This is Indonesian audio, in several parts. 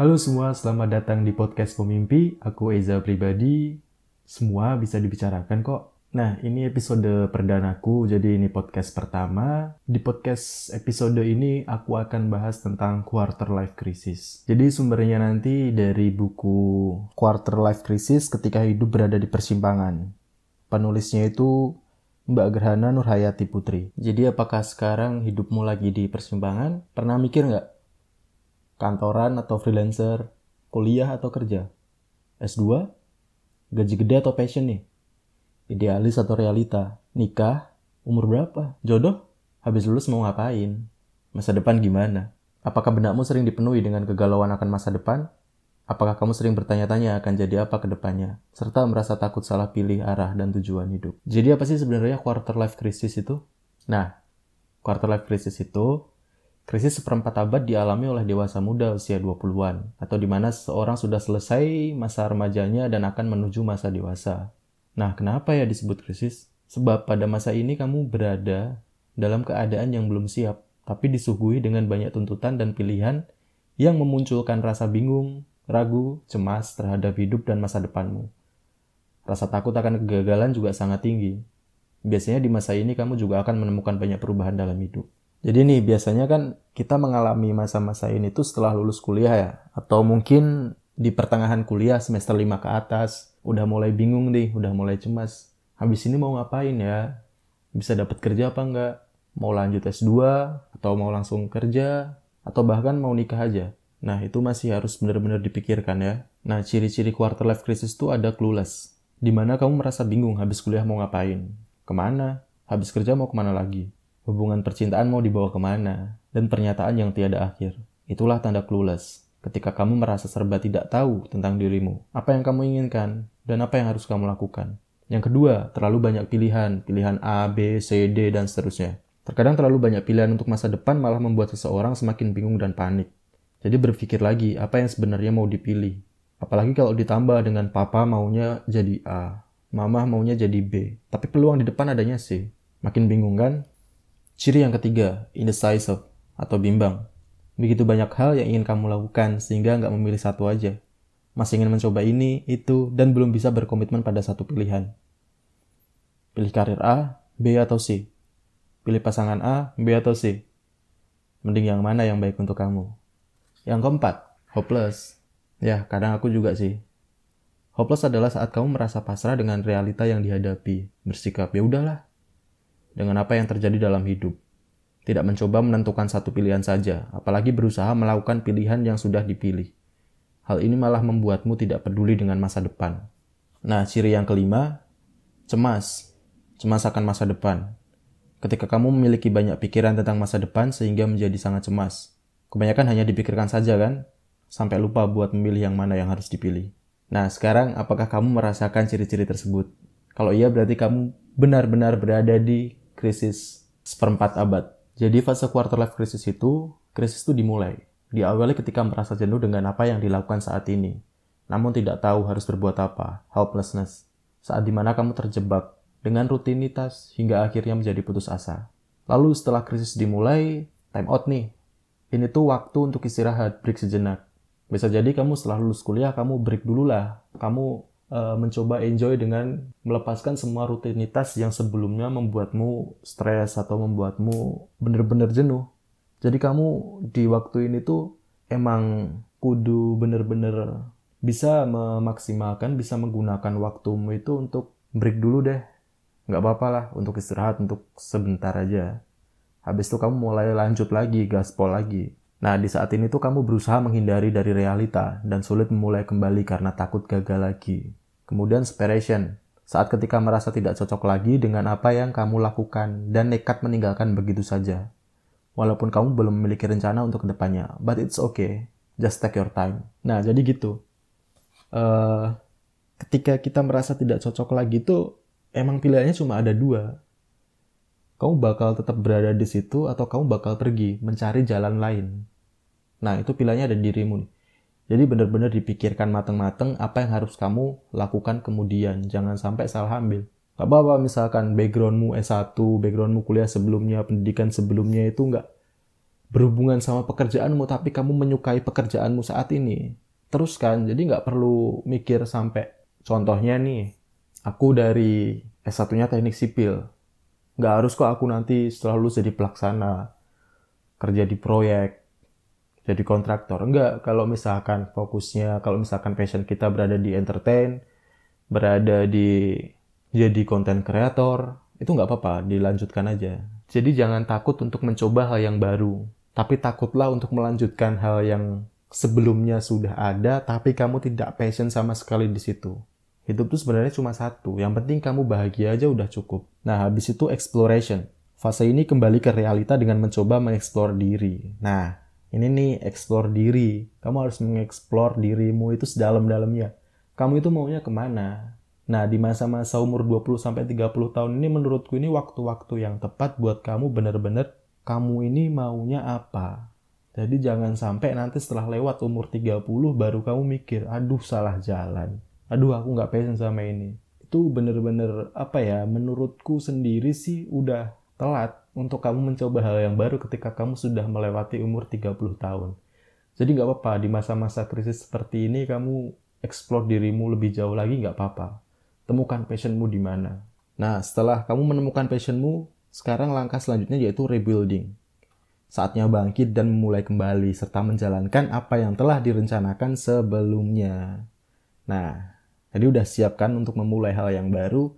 Halo semua, selamat datang di podcast Pemimpi. Aku Eza Pribadi. Semua bisa dibicarakan kok. Nah, ini episode perdanaku, jadi ini podcast pertama. Di podcast episode ini aku akan bahas tentang quarter life crisis. Jadi sumbernya nanti dari buku Quarter Life Crisis ketika hidup berada di persimpangan. Penulisnya itu Mbak Gerhana Nurhayati Putri. Jadi apakah sekarang hidupmu lagi di persimpangan? Pernah mikir nggak? Kantoran atau freelancer? Kuliah atau kerja? S2? Gaji gede atau passion nih? Idealis atau realita? Nikah? Umur berapa? Jodoh? Habis lulus mau ngapain? Masa depan gimana? Apakah benakmu sering dipenuhi dengan kegalauan akan masa depan? Apakah kamu sering bertanya-tanya akan jadi apa ke depannya? Serta merasa takut salah pilih arah dan tujuan hidup. Jadi apa sih sebenarnya quarter life crisis itu? Nah, quarter life crisis itu krisis seperempat abad dialami oleh dewasa muda usia 20-an, atau di mana seseorang sudah selesai masa remajanya dan akan menuju masa dewasa. Nah, kenapa ya disebut krisis? Sebab pada masa ini kamu berada dalam keadaan yang belum siap, tapi disuguhi dengan banyak tuntutan dan pilihan yang memunculkan rasa bingung, ragu, cemas terhadap hidup dan masa depanmu. Rasa takut akan kegagalan juga sangat tinggi. Biasanya di masa ini kamu juga akan menemukan banyak perubahan dalam hidup. Jadi nih, biasanya kan kita mengalami masa-masa ini tuh setelah lulus kuliah ya. Atau mungkin di pertengahan kuliah semester 5 ke atas udah mulai bingung nih, udah mulai cemas. Habis ini mau ngapain ya? Bisa dapat kerja apa enggak? Mau lanjut S2 atau mau langsung kerja atau bahkan mau nikah aja. Nah, itu masih harus benar-benar dipikirkan ya. Nah, ciri-ciri quarter life crisis itu ada clueless. Di mana kamu merasa bingung habis kuliah mau ngapain? Ke mana? Habis kerja mau ke mana lagi? Hubungan percintaan mau dibawa ke mana? Dan pernyataan yang tiada akhir. Itulah tanda clueless ketika kamu merasa serba tidak tahu tentang dirimu, apa yang kamu inginkan, dan apa yang harus kamu lakukan. Yang kedua, terlalu banyak pilihan, pilihan A, B, C, D, dan seterusnya. Terkadang terlalu banyak pilihan untuk masa depan malah membuat seseorang semakin bingung dan panik. Jadi berpikir lagi, apa yang sebenarnya mau dipilih. Apalagi kalau ditambah dengan papa maunya jadi A, mama maunya jadi B, tapi peluang di depan adanya C. Makin bingung kan? Ciri yang ketiga, indecisive atau bimbang. Begitu banyak hal yang ingin kamu lakukan sehingga nggak memilih satu aja. Masih ingin mencoba ini, itu, dan belum bisa berkomitmen pada satu pilihan. Pilih karir A, B atau C. Pilih pasangan A, B atau C. Mending yang mana yang baik untuk kamu. Yang keempat, hopeless. Ya, kadang aku juga sih. Hopeless adalah saat kamu merasa pasrah dengan realita yang dihadapi. Bersikap, ya udahlah. Dengan apa yang terjadi dalam hidup tidak mencoba menentukan satu pilihan saja, apalagi berusaha melakukan pilihan yang sudah dipilih. Hal ini malah membuatmu tidak peduli dengan masa depan. Nah, ciri yang kelima, cemas. Cemas akan masa depan. Ketika kamu memiliki banyak pikiran tentang masa depan sehingga menjadi sangat cemas. Kebanyakan hanya dipikirkan saja kan? Sampai lupa buat memilih yang mana yang harus dipilih. Nah, sekarang apakah kamu merasakan ciri-ciri tersebut? Kalau iya berarti kamu benar-benar berada di krisis seperempat abad. Jadi fase quarter life crisis itu, krisis itu dimulai. Diawali ketika merasa jenuh dengan apa yang dilakukan saat ini. Namun tidak tahu harus berbuat apa, helplessness. Saat di mana kamu terjebak dengan rutinitas hingga akhirnya menjadi putus asa. Lalu setelah krisis dimulai, time out nih. Ini tuh waktu untuk istirahat, break sejenak. Bisa jadi kamu setelah lulus kuliah, kamu break dulu lah. Kamu uh, mencoba enjoy dengan melepaskan semua rutinitas yang sebelumnya membuatmu stres atau membuatmu bener-bener jenuh. Jadi kamu di waktu ini tuh emang kudu bener-bener bisa memaksimalkan, bisa menggunakan waktumu itu untuk break dulu deh. Nggak apa-apa lah untuk istirahat untuk sebentar aja. Habis itu kamu mulai lanjut lagi, gaspol lagi. Nah, di saat ini tuh kamu berusaha menghindari dari realita dan sulit memulai kembali karena takut gagal lagi. Kemudian separation, saat ketika merasa tidak cocok lagi dengan apa yang kamu lakukan dan nekat meninggalkan begitu saja. Walaupun kamu belum memiliki rencana untuk ke depannya, but it's okay, just take your time. Nah, jadi gitu. Uh, ketika kita merasa tidak cocok lagi itu emang pilihannya cuma ada dua. Kamu bakal tetap berada di situ atau kamu bakal pergi mencari jalan lain. Nah, itu pilihannya ada di dirimu. Nih jadi benar-benar dipikirkan mateng-mateng apa yang harus kamu lakukan kemudian. Jangan sampai salah ambil. Gak apa-apa misalkan backgroundmu S1, backgroundmu kuliah sebelumnya, pendidikan sebelumnya itu nggak berhubungan sama pekerjaanmu tapi kamu menyukai pekerjaanmu saat ini teruskan jadi nggak perlu mikir sampai contohnya nih aku dari S1-nya teknik sipil nggak harus kok aku nanti setelah lulus jadi pelaksana kerja di proyek jadi kontraktor enggak kalau misalkan fokusnya kalau misalkan passion kita berada di entertain berada di jadi konten kreator itu nggak apa-apa dilanjutkan aja jadi jangan takut untuk mencoba hal yang baru tapi takutlah untuk melanjutkan hal yang sebelumnya sudah ada, tapi kamu tidak passion sama sekali di situ. Hidup itu sebenarnya cuma satu, yang penting kamu bahagia aja udah cukup. Nah, habis itu exploration. Fase ini kembali ke realita dengan mencoba mengeksplor diri. Nah, ini nih explore diri. Kamu harus mengeksplor dirimu itu sedalam-dalamnya. Kamu itu maunya ke mana? Nah, di masa-masa umur 20-30 tahun ini menurutku ini waktu-waktu yang tepat buat kamu benar-benar kamu ini maunya apa? Jadi jangan sampai nanti setelah lewat umur 30 baru kamu mikir, aduh salah jalan. Aduh aku nggak passion sama ini. Itu bener-bener apa ya, menurutku sendiri sih udah telat untuk kamu mencoba hal yang baru ketika kamu sudah melewati umur 30 tahun. Jadi nggak apa-apa, di masa-masa krisis seperti ini kamu explore dirimu lebih jauh lagi nggak apa-apa. Temukan passionmu di mana. Nah, setelah kamu menemukan passionmu, sekarang langkah selanjutnya yaitu rebuilding Saatnya bangkit dan memulai kembali serta menjalankan apa yang telah direncanakan sebelumnya. Nah, jadi udah siapkan untuk memulai hal yang baru,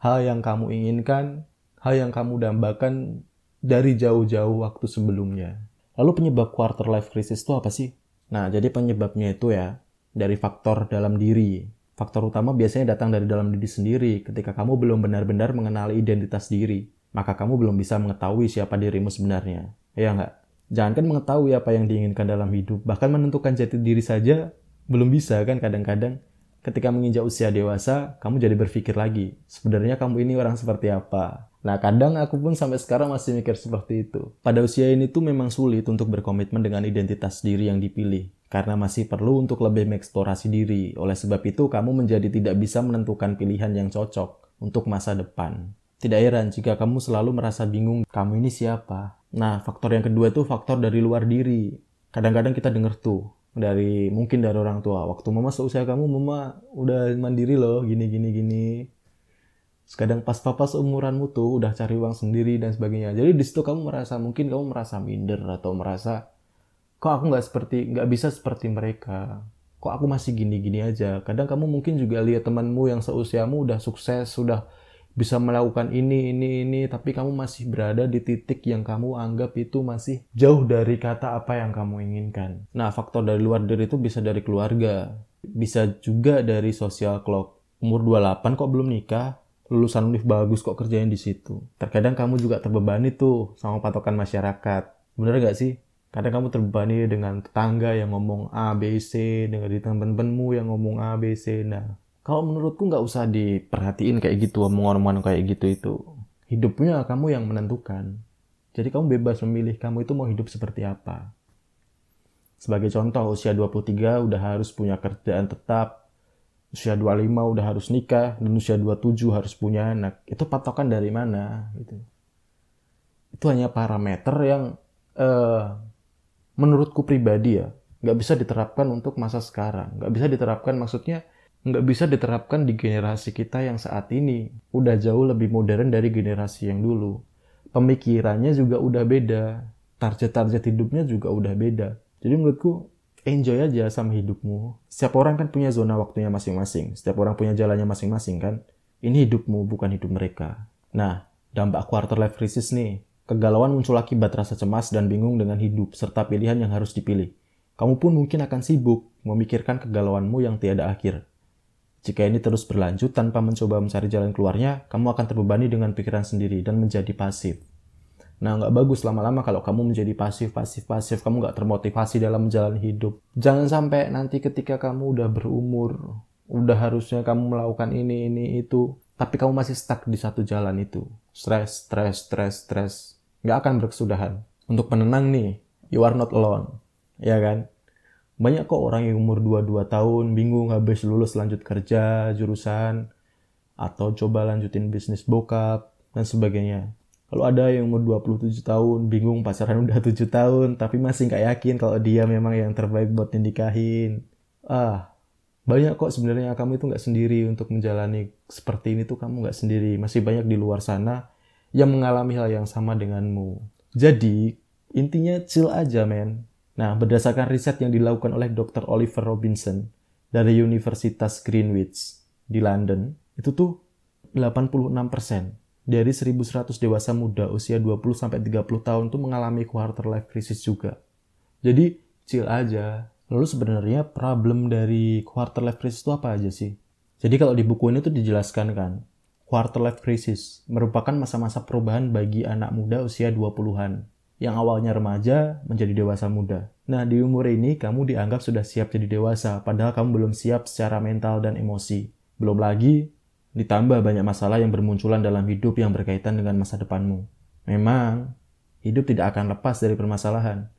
hal yang kamu inginkan, hal yang kamu dambakan dari jauh-jauh waktu sebelumnya. Lalu penyebab quarter life crisis itu apa sih? Nah, jadi penyebabnya itu ya dari faktor dalam diri. Faktor utama biasanya datang dari dalam diri sendiri ketika kamu belum benar-benar mengenali identitas diri. Maka kamu belum bisa mengetahui siapa dirimu sebenarnya. Ya enggak? Jangan kan mengetahui apa yang diinginkan dalam hidup, bahkan menentukan jati diri saja belum bisa kan kadang-kadang. Ketika menginjak usia dewasa, kamu jadi berpikir lagi, sebenarnya kamu ini orang seperti apa? Nah, kadang aku pun sampai sekarang masih mikir seperti itu. Pada usia ini tuh memang sulit untuk berkomitmen dengan identitas diri yang dipilih, karena masih perlu untuk lebih mengeksplorasi diri. Oleh sebab itu, kamu menjadi tidak bisa menentukan pilihan yang cocok untuk masa depan. Tidak heran jika kamu selalu merasa bingung, kamu ini siapa? Nah, faktor yang kedua itu faktor dari luar diri. Kadang-kadang kita dengar tuh dari mungkin dari orang tua. Waktu mama seusia kamu, mama udah mandiri loh, gini gini gini. Sekadang pas papa seumuranmu tuh udah cari uang sendiri dan sebagainya. Jadi di situ kamu merasa mungkin kamu merasa minder atau merasa kok aku nggak seperti nggak bisa seperti mereka. Kok aku masih gini-gini aja. Kadang kamu mungkin juga lihat temanmu yang seusiamu udah sukses, sudah bisa melakukan ini, ini, ini, tapi kamu masih berada di titik yang kamu anggap itu masih jauh dari kata apa yang kamu inginkan. Nah, faktor dari luar diri itu bisa dari keluarga, bisa juga dari social clock. Umur 28 kok belum nikah, lulusan univ bagus kok kerjain di situ. Terkadang kamu juga terbebani tuh sama patokan masyarakat. Bener gak sih? Kadang kamu terbebani dengan tetangga yang ngomong A, B, C, dengan teman-temanmu yang ngomong A, B, C. Nah, kalau menurutku nggak usah diperhatiin kayak gitu, omongan-omongan kayak gitu itu. Hidupnya kamu yang menentukan. Jadi kamu bebas memilih kamu itu mau hidup seperti apa. Sebagai contoh, usia 23 udah harus punya kerjaan tetap, usia 25 udah harus nikah, dan usia 27 harus punya anak. Itu patokan dari mana? Gitu. Itu hanya parameter yang uh, menurutku pribadi ya, nggak bisa diterapkan untuk masa sekarang. Nggak bisa diterapkan maksudnya nggak bisa diterapkan di generasi kita yang saat ini. Udah jauh lebih modern dari generasi yang dulu. Pemikirannya juga udah beda. Target-target hidupnya juga udah beda. Jadi menurutku, enjoy aja sama hidupmu. Setiap orang kan punya zona waktunya masing-masing. Setiap orang punya jalannya masing-masing kan. Ini hidupmu, bukan hidup mereka. Nah, dampak quarter life crisis nih. Kegalauan muncul akibat rasa cemas dan bingung dengan hidup, serta pilihan yang harus dipilih. Kamu pun mungkin akan sibuk memikirkan kegalauanmu yang tiada akhir. Jika ini terus berlanjut tanpa mencoba mencari jalan keluarnya, kamu akan terbebani dengan pikiran sendiri dan menjadi pasif. Nah, nggak bagus lama-lama kalau kamu menjadi pasif, pasif, pasif. Kamu nggak termotivasi dalam menjalani hidup. Jangan sampai nanti ketika kamu udah berumur, udah harusnya kamu melakukan ini, ini, itu. Tapi kamu masih stuck di satu jalan itu. Stress, stress, stress, stress. Nggak akan berkesudahan. Untuk penenang nih, you are not alone. Ya kan? Banyak kok orang yang umur 22 tahun bingung habis lulus lanjut kerja, jurusan, atau coba lanjutin bisnis bokap, dan sebagainya. Kalau ada yang umur 27 tahun, bingung pacaran udah 7 tahun, tapi masih nggak yakin kalau dia memang yang terbaik buat dinikahin. Ah, banyak kok sebenarnya kamu itu nggak sendiri untuk menjalani seperti ini tuh kamu nggak sendiri. Masih banyak di luar sana yang mengalami hal yang sama denganmu. Jadi, intinya chill aja, men. Nah, berdasarkan riset yang dilakukan oleh Dr. Oliver Robinson dari Universitas Greenwich di London, itu tuh 86% dari 1100 dewasa muda usia 20-30 tahun tuh mengalami quarter life crisis juga. Jadi, chill aja. Lalu sebenarnya problem dari quarter life crisis itu apa aja sih? Jadi kalau di buku ini tuh dijelaskan kan, quarter life crisis merupakan masa-masa perubahan bagi anak muda usia 20-an yang awalnya remaja menjadi dewasa muda. Nah, di umur ini kamu dianggap sudah siap jadi dewasa, padahal kamu belum siap secara mental dan emosi. Belum lagi Ditambah banyak masalah yang bermunculan dalam hidup yang berkaitan dengan masa depanmu. Memang, hidup tidak akan lepas dari permasalahan.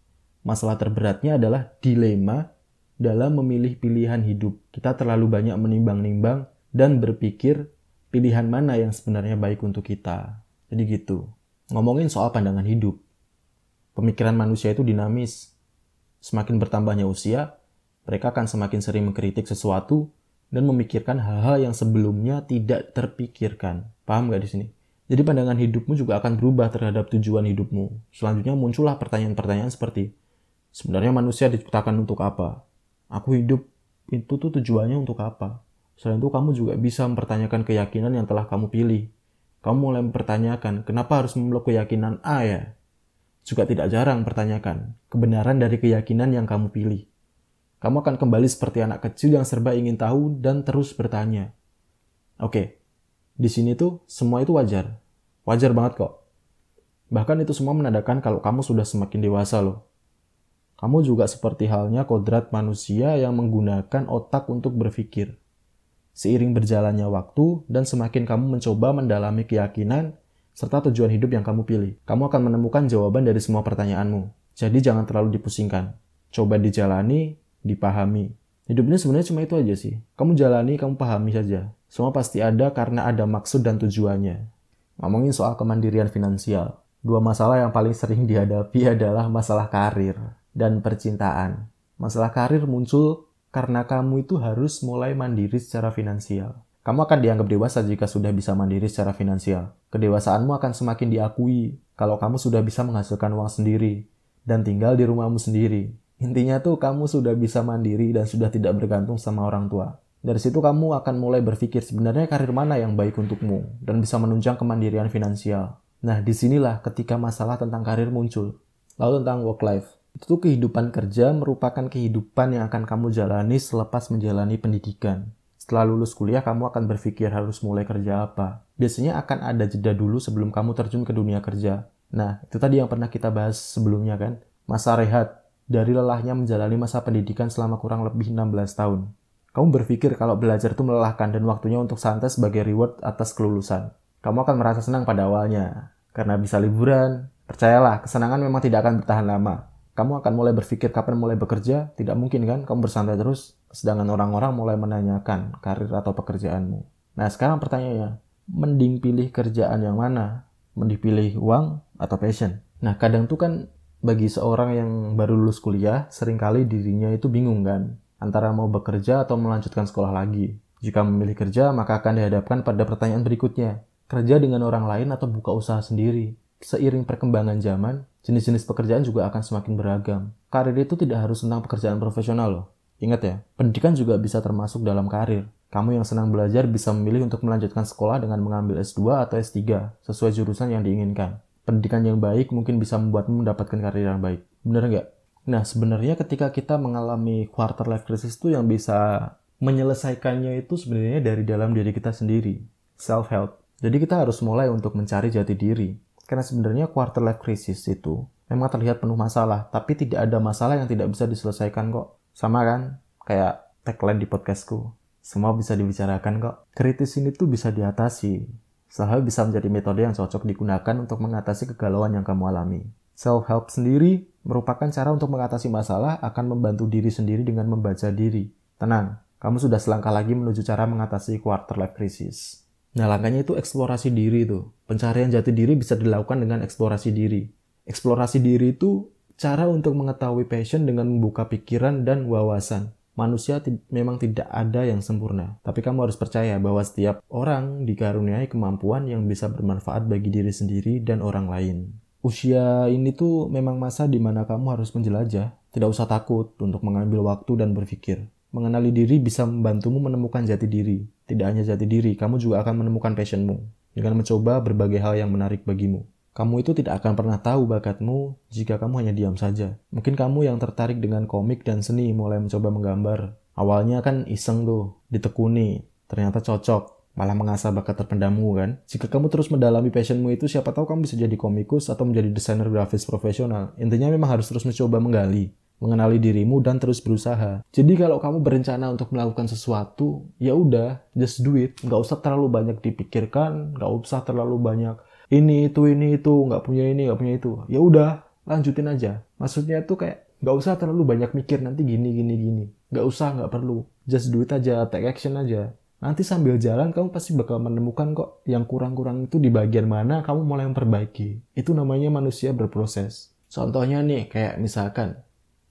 Masalah terberatnya adalah dilema dalam memilih pilihan hidup. Kita terlalu banyak menimbang-nimbang dan berpikir pilihan mana yang sebenarnya baik untuk kita. Jadi gitu. Ngomongin soal pandangan hidup. Pemikiran manusia itu dinamis. Semakin bertambahnya usia, mereka akan semakin sering mengkritik sesuatu dan memikirkan hal-hal yang sebelumnya tidak terpikirkan. Paham gak di sini? Jadi pandangan hidupmu juga akan berubah terhadap tujuan hidupmu. Selanjutnya muncullah pertanyaan-pertanyaan seperti, sebenarnya manusia diciptakan untuk apa? Aku hidup itu tuh tujuannya untuk apa? Selain itu kamu juga bisa mempertanyakan keyakinan yang telah kamu pilih. Kamu mulai mempertanyakan, kenapa harus memeluk keyakinan A ya? Juga tidak jarang pertanyakan kebenaran dari keyakinan yang kamu pilih. Kamu akan kembali seperti anak kecil yang serba ingin tahu dan terus bertanya. Oke, di sini tuh semua itu wajar. Wajar banget kok. Bahkan itu semua menandakan kalau kamu sudah semakin dewasa loh. Kamu juga seperti halnya kodrat manusia yang menggunakan otak untuk berpikir. Seiring berjalannya waktu dan semakin kamu mencoba mendalami keyakinan serta tujuan hidup yang kamu pilih, kamu akan menemukan jawaban dari semua pertanyaanmu. Jadi jangan terlalu dipusingkan. Coba dijalani dipahami. Hidup ini sebenarnya cuma itu aja sih. Kamu jalani, kamu pahami saja. Semua pasti ada karena ada maksud dan tujuannya. Ngomongin soal kemandirian finansial. Dua masalah yang paling sering dihadapi adalah masalah karir dan percintaan. Masalah karir muncul karena kamu itu harus mulai mandiri secara finansial. Kamu akan dianggap dewasa jika sudah bisa mandiri secara finansial. Kedewasaanmu akan semakin diakui kalau kamu sudah bisa menghasilkan uang sendiri dan tinggal di rumahmu sendiri. Intinya tuh kamu sudah bisa mandiri dan sudah tidak bergantung sama orang tua. Dari situ kamu akan mulai berpikir sebenarnya karir mana yang baik untukmu dan bisa menunjang kemandirian finansial. Nah, di sinilah ketika masalah tentang karir muncul. Lalu tentang work life. Itu kehidupan kerja merupakan kehidupan yang akan kamu jalani selepas menjalani pendidikan. Setelah lulus kuliah, kamu akan berpikir harus mulai kerja apa. Biasanya akan ada jeda dulu sebelum kamu terjun ke dunia kerja. Nah, itu tadi yang pernah kita bahas sebelumnya kan. Masa rehat, dari lelahnya menjalani masa pendidikan selama kurang lebih 16 tahun. Kamu berpikir kalau belajar itu melelahkan dan waktunya untuk santai sebagai reward atas kelulusan. Kamu akan merasa senang pada awalnya, karena bisa liburan. Percayalah, kesenangan memang tidak akan bertahan lama. Kamu akan mulai berpikir kapan mulai bekerja, tidak mungkin kan kamu bersantai terus, sedangkan orang-orang mulai menanyakan karir atau pekerjaanmu. Nah sekarang pertanyaannya, mending pilih kerjaan yang mana? Mending pilih uang atau passion? Nah kadang tuh kan bagi seorang yang baru lulus kuliah, sering kali dirinya itu bingung kan, antara mau bekerja atau melanjutkan sekolah lagi. Jika memilih kerja, maka akan dihadapkan pada pertanyaan berikutnya. Kerja dengan orang lain atau buka usaha sendiri? Seiring perkembangan zaman, jenis-jenis pekerjaan juga akan semakin beragam. Karir itu tidak harus tentang pekerjaan profesional loh. Ingat ya, pendidikan juga bisa termasuk dalam karir. Kamu yang senang belajar bisa memilih untuk melanjutkan sekolah dengan mengambil S2 atau S3 sesuai jurusan yang diinginkan pendidikan yang baik mungkin bisa membuatmu mendapatkan karir yang baik. Bener nggak? Nah, sebenarnya ketika kita mengalami quarter life crisis itu yang bisa menyelesaikannya itu sebenarnya dari dalam diri kita sendiri. Self-help. Jadi kita harus mulai untuk mencari jati diri. Karena sebenarnya quarter life crisis itu memang terlihat penuh masalah, tapi tidak ada masalah yang tidak bisa diselesaikan kok. Sama kan? Kayak tagline di podcastku. Semua bisa dibicarakan kok. Kritis ini tuh bisa diatasi Self-help bisa menjadi metode yang cocok digunakan untuk mengatasi kegalauan yang kamu alami. Self-help sendiri merupakan cara untuk mengatasi masalah akan membantu diri sendiri dengan membaca diri. Tenang, kamu sudah selangkah lagi menuju cara mengatasi quarter life crisis. Nah, langkahnya itu eksplorasi diri tuh. Pencarian jati diri bisa dilakukan dengan eksplorasi diri. Eksplorasi diri itu cara untuk mengetahui passion dengan membuka pikiran dan wawasan. Manusia memang tidak ada yang sempurna, tapi kamu harus percaya bahwa setiap orang dikaruniai kemampuan yang bisa bermanfaat bagi diri sendiri dan orang lain. Usia ini tuh memang masa di mana kamu harus menjelajah, tidak usah takut untuk mengambil waktu dan berpikir. Mengenali diri bisa membantumu menemukan jati diri. Tidak hanya jati diri, kamu juga akan menemukan passionmu dengan mencoba berbagai hal yang menarik bagimu. Kamu itu tidak akan pernah tahu bakatmu jika kamu hanya diam saja. Mungkin kamu yang tertarik dengan komik dan seni mulai mencoba menggambar. Awalnya kan iseng tuh, ditekuni, ternyata cocok, malah mengasah bakat terpendammu kan. Jika kamu terus mendalami passionmu itu, siapa tahu kamu bisa jadi komikus atau menjadi desainer grafis profesional. Intinya memang harus terus mencoba menggali mengenali dirimu dan terus berusaha. Jadi kalau kamu berencana untuk melakukan sesuatu, ya udah, just do it. Nggak usah terlalu banyak dipikirkan, nggak usah terlalu banyak ini itu ini itu, nggak punya ini nggak punya itu. Ya udah, lanjutin aja. Maksudnya tuh kayak nggak usah terlalu banyak mikir nanti gini gini gini. Nggak usah, nggak perlu. Just do it aja, take action aja. Nanti sambil jalan kamu pasti bakal menemukan kok yang kurang-kurang itu di bagian mana kamu mulai memperbaiki. Itu namanya manusia berproses. Contohnya nih, kayak misalkan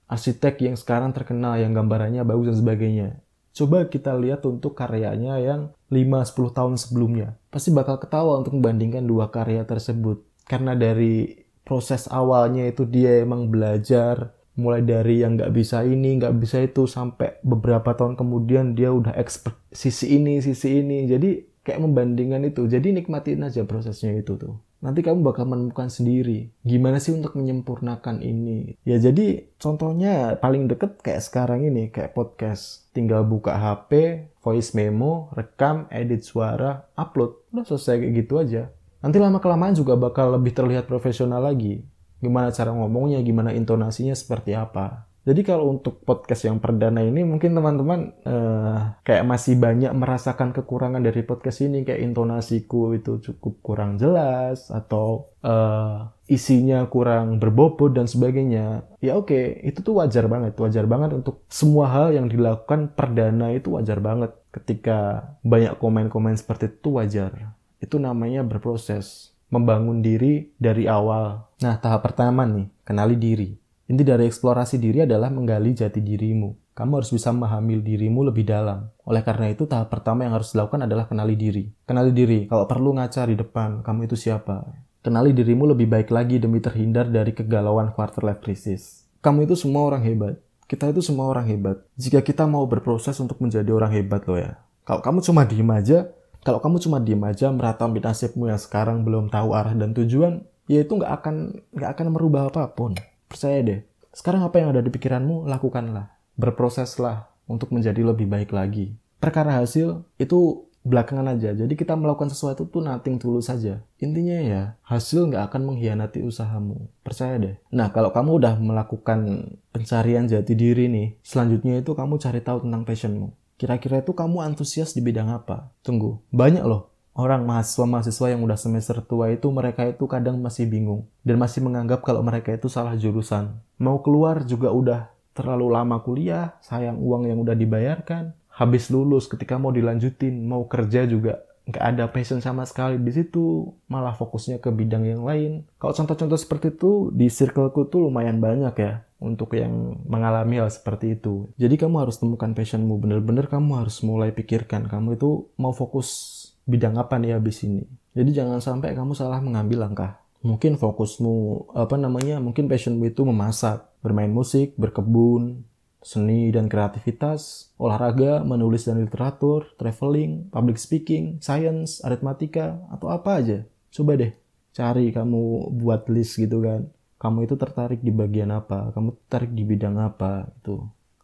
arsitek yang sekarang terkenal yang gambarannya bagus dan sebagainya. Coba kita lihat untuk karyanya yang 5-10 tahun sebelumnya. Pasti bakal ketawa untuk membandingkan dua karya tersebut. Karena dari proses awalnya itu dia emang belajar, mulai dari yang nggak bisa ini, nggak bisa itu, sampai beberapa tahun kemudian dia udah expert sisi ini, sisi ini. Jadi kayak membandingkan itu. Jadi nikmatin aja prosesnya itu tuh nanti kamu bakal menemukan sendiri gimana sih untuk menyempurnakan ini? Ya jadi contohnya paling deket kayak sekarang ini kayak podcast. Tinggal buka HP voice memo rekam edit suara upload. Udah selesai kayak gitu aja. Nanti lama kelamaan juga bakal lebih terlihat profesional lagi. Gimana cara ngomongnya gimana intonasinya seperti apa jadi kalau untuk podcast yang perdana ini mungkin teman-teman uh, kayak masih banyak merasakan kekurangan dari podcast ini kayak intonasiku itu cukup kurang jelas atau uh, isinya kurang berbobot dan sebagainya. Ya oke, okay, itu tuh wajar banget, wajar banget untuk semua hal yang dilakukan perdana itu wajar banget. Ketika banyak komen-komen seperti itu wajar. Itu namanya berproses, membangun diri dari awal. Nah, tahap pertama nih, kenali diri. Inti dari eksplorasi diri adalah menggali jati dirimu. Kamu harus bisa memahami dirimu lebih dalam. Oleh karena itu, tahap pertama yang harus dilakukan adalah kenali diri. Kenali diri, kalau perlu ngaca di depan, kamu itu siapa. Kenali dirimu lebih baik lagi demi terhindar dari kegalauan quarter life crisis. Kamu itu semua orang hebat. Kita itu semua orang hebat. Jika kita mau berproses untuk menjadi orang hebat loh ya. Kalau kamu cuma diem aja, kalau kamu cuma diem aja meratapi nasibmu yang sekarang belum tahu arah dan tujuan, ya itu nggak akan nggak akan merubah apa pun. Percaya deh. Sekarang apa yang ada di pikiranmu, lakukanlah. Berproseslah untuk menjadi lebih baik lagi. Perkara hasil itu belakangan aja. Jadi kita melakukan sesuatu tuh nating tulus saja. Intinya ya, hasil nggak akan mengkhianati usahamu. Percaya deh. Nah, kalau kamu udah melakukan pencarian jati diri nih, selanjutnya itu kamu cari tahu tentang passionmu. Kira-kira itu kamu antusias di bidang apa? Tunggu, banyak loh orang mahasiswa-mahasiswa yang udah semester tua itu mereka itu kadang masih bingung dan masih menganggap kalau mereka itu salah jurusan. Mau keluar juga udah terlalu lama kuliah, sayang uang yang udah dibayarkan. Habis lulus ketika mau dilanjutin, mau kerja juga nggak ada passion sama sekali di situ, malah fokusnya ke bidang yang lain. Kalau contoh-contoh seperti itu di circleku tuh lumayan banyak ya untuk yang mengalami hal seperti itu. Jadi kamu harus temukan passionmu, bener-bener kamu harus mulai pikirkan kamu itu mau fokus bidang apa nih habis ini. Jadi jangan sampai kamu salah mengambil langkah. Mungkin fokusmu apa namanya? Mungkin passionmu itu memasak, bermain musik, berkebun, seni dan kreativitas, olahraga, menulis dan literatur, traveling, public speaking, science, aritmatika, atau apa aja. Coba deh cari kamu buat list gitu kan. Kamu itu tertarik di bagian apa, kamu tertarik di bidang apa itu.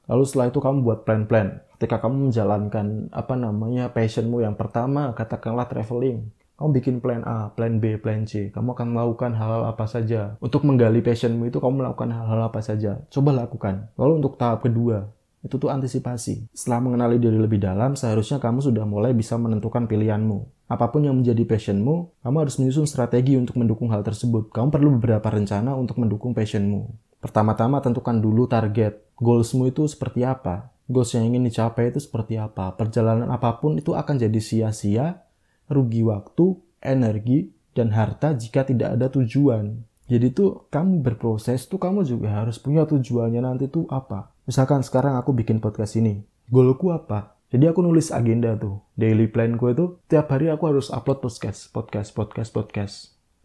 Lalu setelah itu kamu buat plan-plan ketika kamu menjalankan apa namanya passionmu yang pertama katakanlah traveling kamu bikin plan A, plan B, plan C. Kamu akan melakukan hal-hal apa saja. Untuk menggali passionmu itu kamu melakukan hal-hal apa saja. Coba lakukan. Lalu untuk tahap kedua, itu tuh antisipasi. Setelah mengenali diri lebih dalam, seharusnya kamu sudah mulai bisa menentukan pilihanmu. Apa pun yang menjadi passionmu, kamu harus menyusun strategi untuk mendukung hal tersebut. Kamu perlu beberapa rencana untuk mendukung passionmu. Pertama-tama tentukan dulu target. Goalsmu itu seperti apa? goals yang ingin dicapai itu seperti apa. Perjalanan apa pun itu akan jadi sia-sia rugi waktu, energi, dan harta jika tidak ada tujuan. Jadi tuh kamu berproses tuh kamu juga harus punya tujuannya nanti tuh apa. Misalkan sekarang aku bikin podcast ini, goalku apa? Jadi aku nulis agenda tuh, daily plan planku itu tiap hari aku harus upload podcast, podcast, podcast, podcast.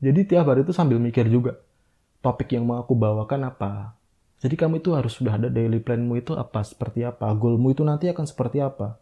Jadi tiap hari itu sambil mikir juga, topik yang mau aku bawakan apa. Jadi kamu itu harus sudah ada daily planmu itu apa, seperti apa, goalmu itu nanti akan seperti apa.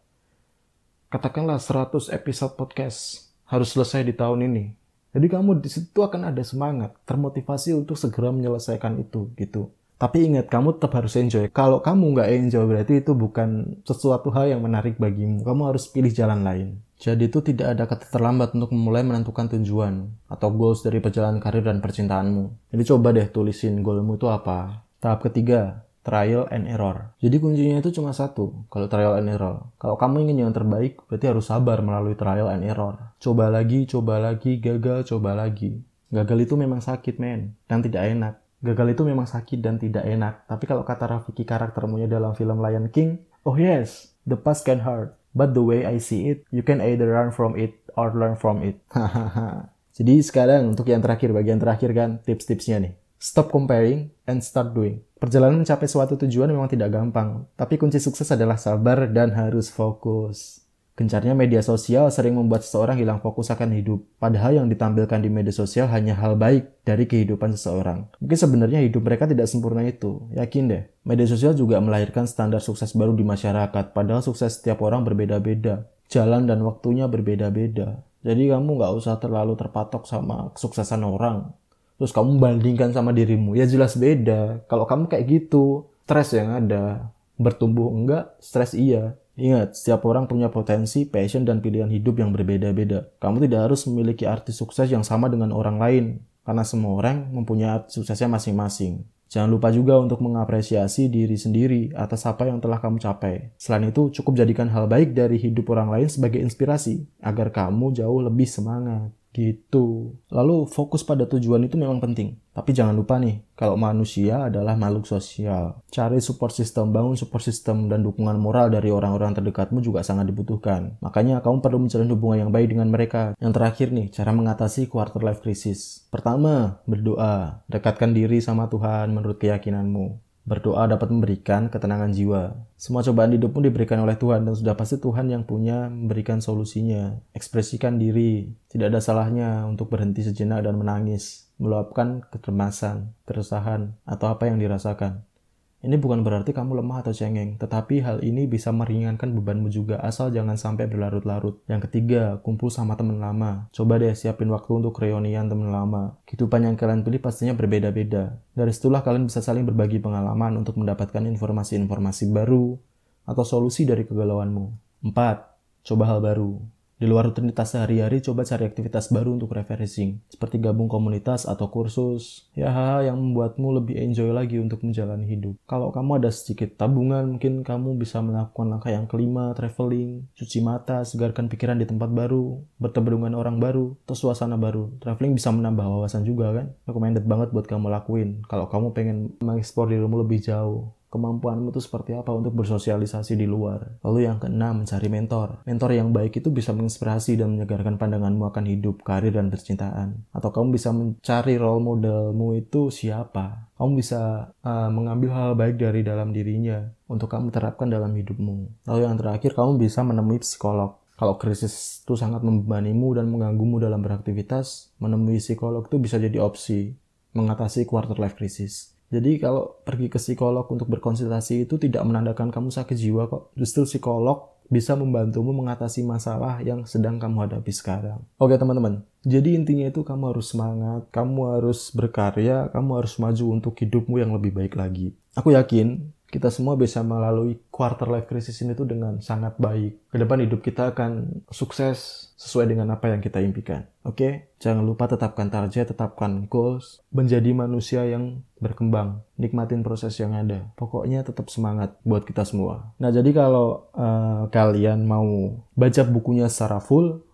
Katakanlah 100 episode podcast harus selesai di tahun ini. Jadi kamu di situ akan ada semangat, termotivasi untuk segera menyelesaikan itu gitu. Tapi ingat, kamu tetap harus enjoy. Kalau kamu nggak enjoy, berarti itu bukan sesuatu hal yang menarik bagimu. Kamu harus pilih jalan lain. Jadi itu tidak ada kata terlambat untuk memulai menentukan tujuan atau goals dari perjalanan karir dan percintaanmu. Jadi coba deh tulisin goalmu itu apa. Tahap ketiga, trial and error. Jadi kuncinya itu cuma satu, kalau trial and error. Kalau kamu ingin yang terbaik, berarti harus sabar melalui trial and error. Coba lagi, coba lagi, gagal, coba lagi. Gagal itu memang sakit, men, dan tidak enak. Gagal itu memang sakit dan tidak enak. Tapi kalau kata Rafiki karaktermunya dalam film Lion King, oh yes, the past can hurt. But the way I see it, you can either run from it or learn from it. Jadi sekarang untuk yang terakhir, bagian terakhir kan tips-tipsnya nih. Stop comparing and start doing. Perjalanan mencapai suatu tujuan memang tidak gampang, tapi kunci sukses adalah sabar dan harus fokus. Gencarnya media sosial sering membuat seseorang hilang fokus akan hidup, padahal yang ditampilkan di media sosial hanya hal baik dari kehidupan seseorang. Mungkin sebenarnya hidup mereka tidak sempurna itu, yakin deh. Media sosial juga melahirkan standar sukses baru di masyarakat, padahal sukses setiap orang berbeda-beda. Jalan dan waktunya berbeda-beda. Jadi kamu nggak usah terlalu terpatok sama kesuksesan orang. Terus kamu bandingkan sama dirimu, ya jelas beda. Kalau kamu kayak gitu, stres yang ada. Bertumbuh enggak, stres iya. Ingat, setiap orang punya potensi, passion, dan pilihan hidup yang berbeda-beda. Kamu tidak harus memiliki arti sukses yang sama dengan orang lain, karena semua orang mempunyai arti suksesnya masing-masing. Jangan lupa juga untuk mengapresiasi diri sendiri atas apa yang telah kamu capai. Selain itu, cukup jadikan hal baik dari hidup orang lain sebagai inspirasi, agar kamu jauh lebih semangat. Gitu. Lalu fokus pada tujuan itu memang penting. Tapi jangan lupa nih, kalau manusia adalah makhluk sosial. Cari support system, bangun support system dan dukungan moral dari orang-orang terdekatmu juga sangat dibutuhkan. Makanya kamu perlu menjalin hubungan yang baik dengan mereka. Yang terakhir nih, cara mengatasi quarter life crisis. Pertama, berdoa. Dekatkan diri sama Tuhan menurut keyakinanmu. Berdoa dapat memberikan ketenangan jiwa. Semua cobaan hidupmu diberikan oleh Tuhan dan sudah pasti Tuhan yang punya memberikan solusinya. Ekspresikan diri. Tidak ada salahnya untuk berhenti sejenak dan menangis, meluapkan ketermasan, keresahan, atau apa yang dirasakan. Ini bukan berarti kamu lemah atau cengeng, tetapi hal ini bisa meringankan bebanmu juga asal jangan sampai berlarut-larut. Yang ketiga, kumpul sama teman lama. Coba deh siapin waktu untuk reunian teman lama. Kehidupan yang kalian pilih pastinya berbeda-beda. Dari situlah kalian bisa saling berbagi pengalaman untuk mendapatkan informasi-informasi baru atau solusi dari kegalauanmu. 4. Coba hal baru. Di luar rutinitas sehari-hari, coba cari aktivitas baru untuk refreshing, seperti gabung komunitas atau kursus. Ya, hal yang membuatmu lebih enjoy lagi untuk menjalani hidup. Kalau kamu ada sedikit tabungan, mungkin kamu bisa melakukan langkah yang kelima, traveling, cuci mata, segarkan pikiran di tempat baru, bertemu dengan orang baru, atau suasana baru. Traveling bisa menambah wawasan juga kan? Recommended banget buat kamu lakuin. Kalau kamu pengen mengeksplor dirimu lebih jauh kemampuanmu itu seperti apa untuk bersosialisasi di luar. Lalu yang keenam, mencari mentor. Mentor yang baik itu bisa menginspirasi dan menyegarkan pandanganmu akan hidup, karir, dan percintaan. Atau kamu bisa mencari role modelmu itu siapa. Kamu bisa uh, mengambil hal baik dari dalam dirinya untuk kamu terapkan dalam hidupmu. Lalu yang terakhir, kamu bisa menemui psikolog. Kalau krisis itu sangat membebanimu dan mengganggumu dalam beraktivitas, menemui psikolog itu bisa jadi opsi mengatasi quarter life crisis. Jadi kalau pergi ke psikolog untuk berkonsultasi itu tidak menandakan kamu sakit jiwa kok. Justru psikolog bisa membantumu mengatasi masalah yang sedang kamu hadapi sekarang. Oke teman-teman, jadi intinya itu kamu harus semangat, kamu harus berkarya, kamu harus maju untuk hidupmu yang lebih baik lagi. Aku yakin kita semua bisa melalui quarter life crisis ini tuh dengan sangat baik. Ke depan hidup kita akan sukses sesuai dengan apa yang kita impikan. Oke, okay? jangan lupa tetapkan target, tetapkan goals, menjadi manusia yang berkembang, nikmatin proses yang ada. Pokoknya tetap semangat buat kita semua. Nah, jadi kalau uh, kalian mau baca bukunya secara full,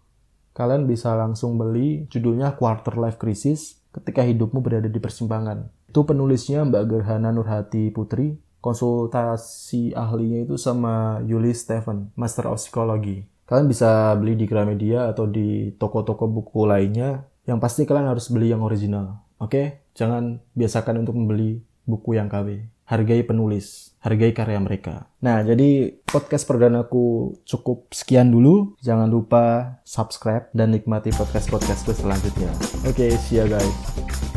kalian bisa langsung beli judulnya Quarter Life Crisis ketika hidupmu berada di persimpangan. Itu penulisnya Mbak Gerhana Nurhati Putri konsultasi ahlinya itu sama Yuli Stephen, Master of Psychology. Kalian bisa beli di Gramedia atau di toko-toko buku lainnya. Yang pasti kalian harus beli yang original. Oke? Jangan biasakan untuk membeli buku yang KW. Hargai penulis, hargai karya mereka. Nah, jadi podcast perdanaku cukup sekian dulu. Jangan lupa subscribe dan nikmati podcast-podcastku selanjutnya. Oke, see ya guys.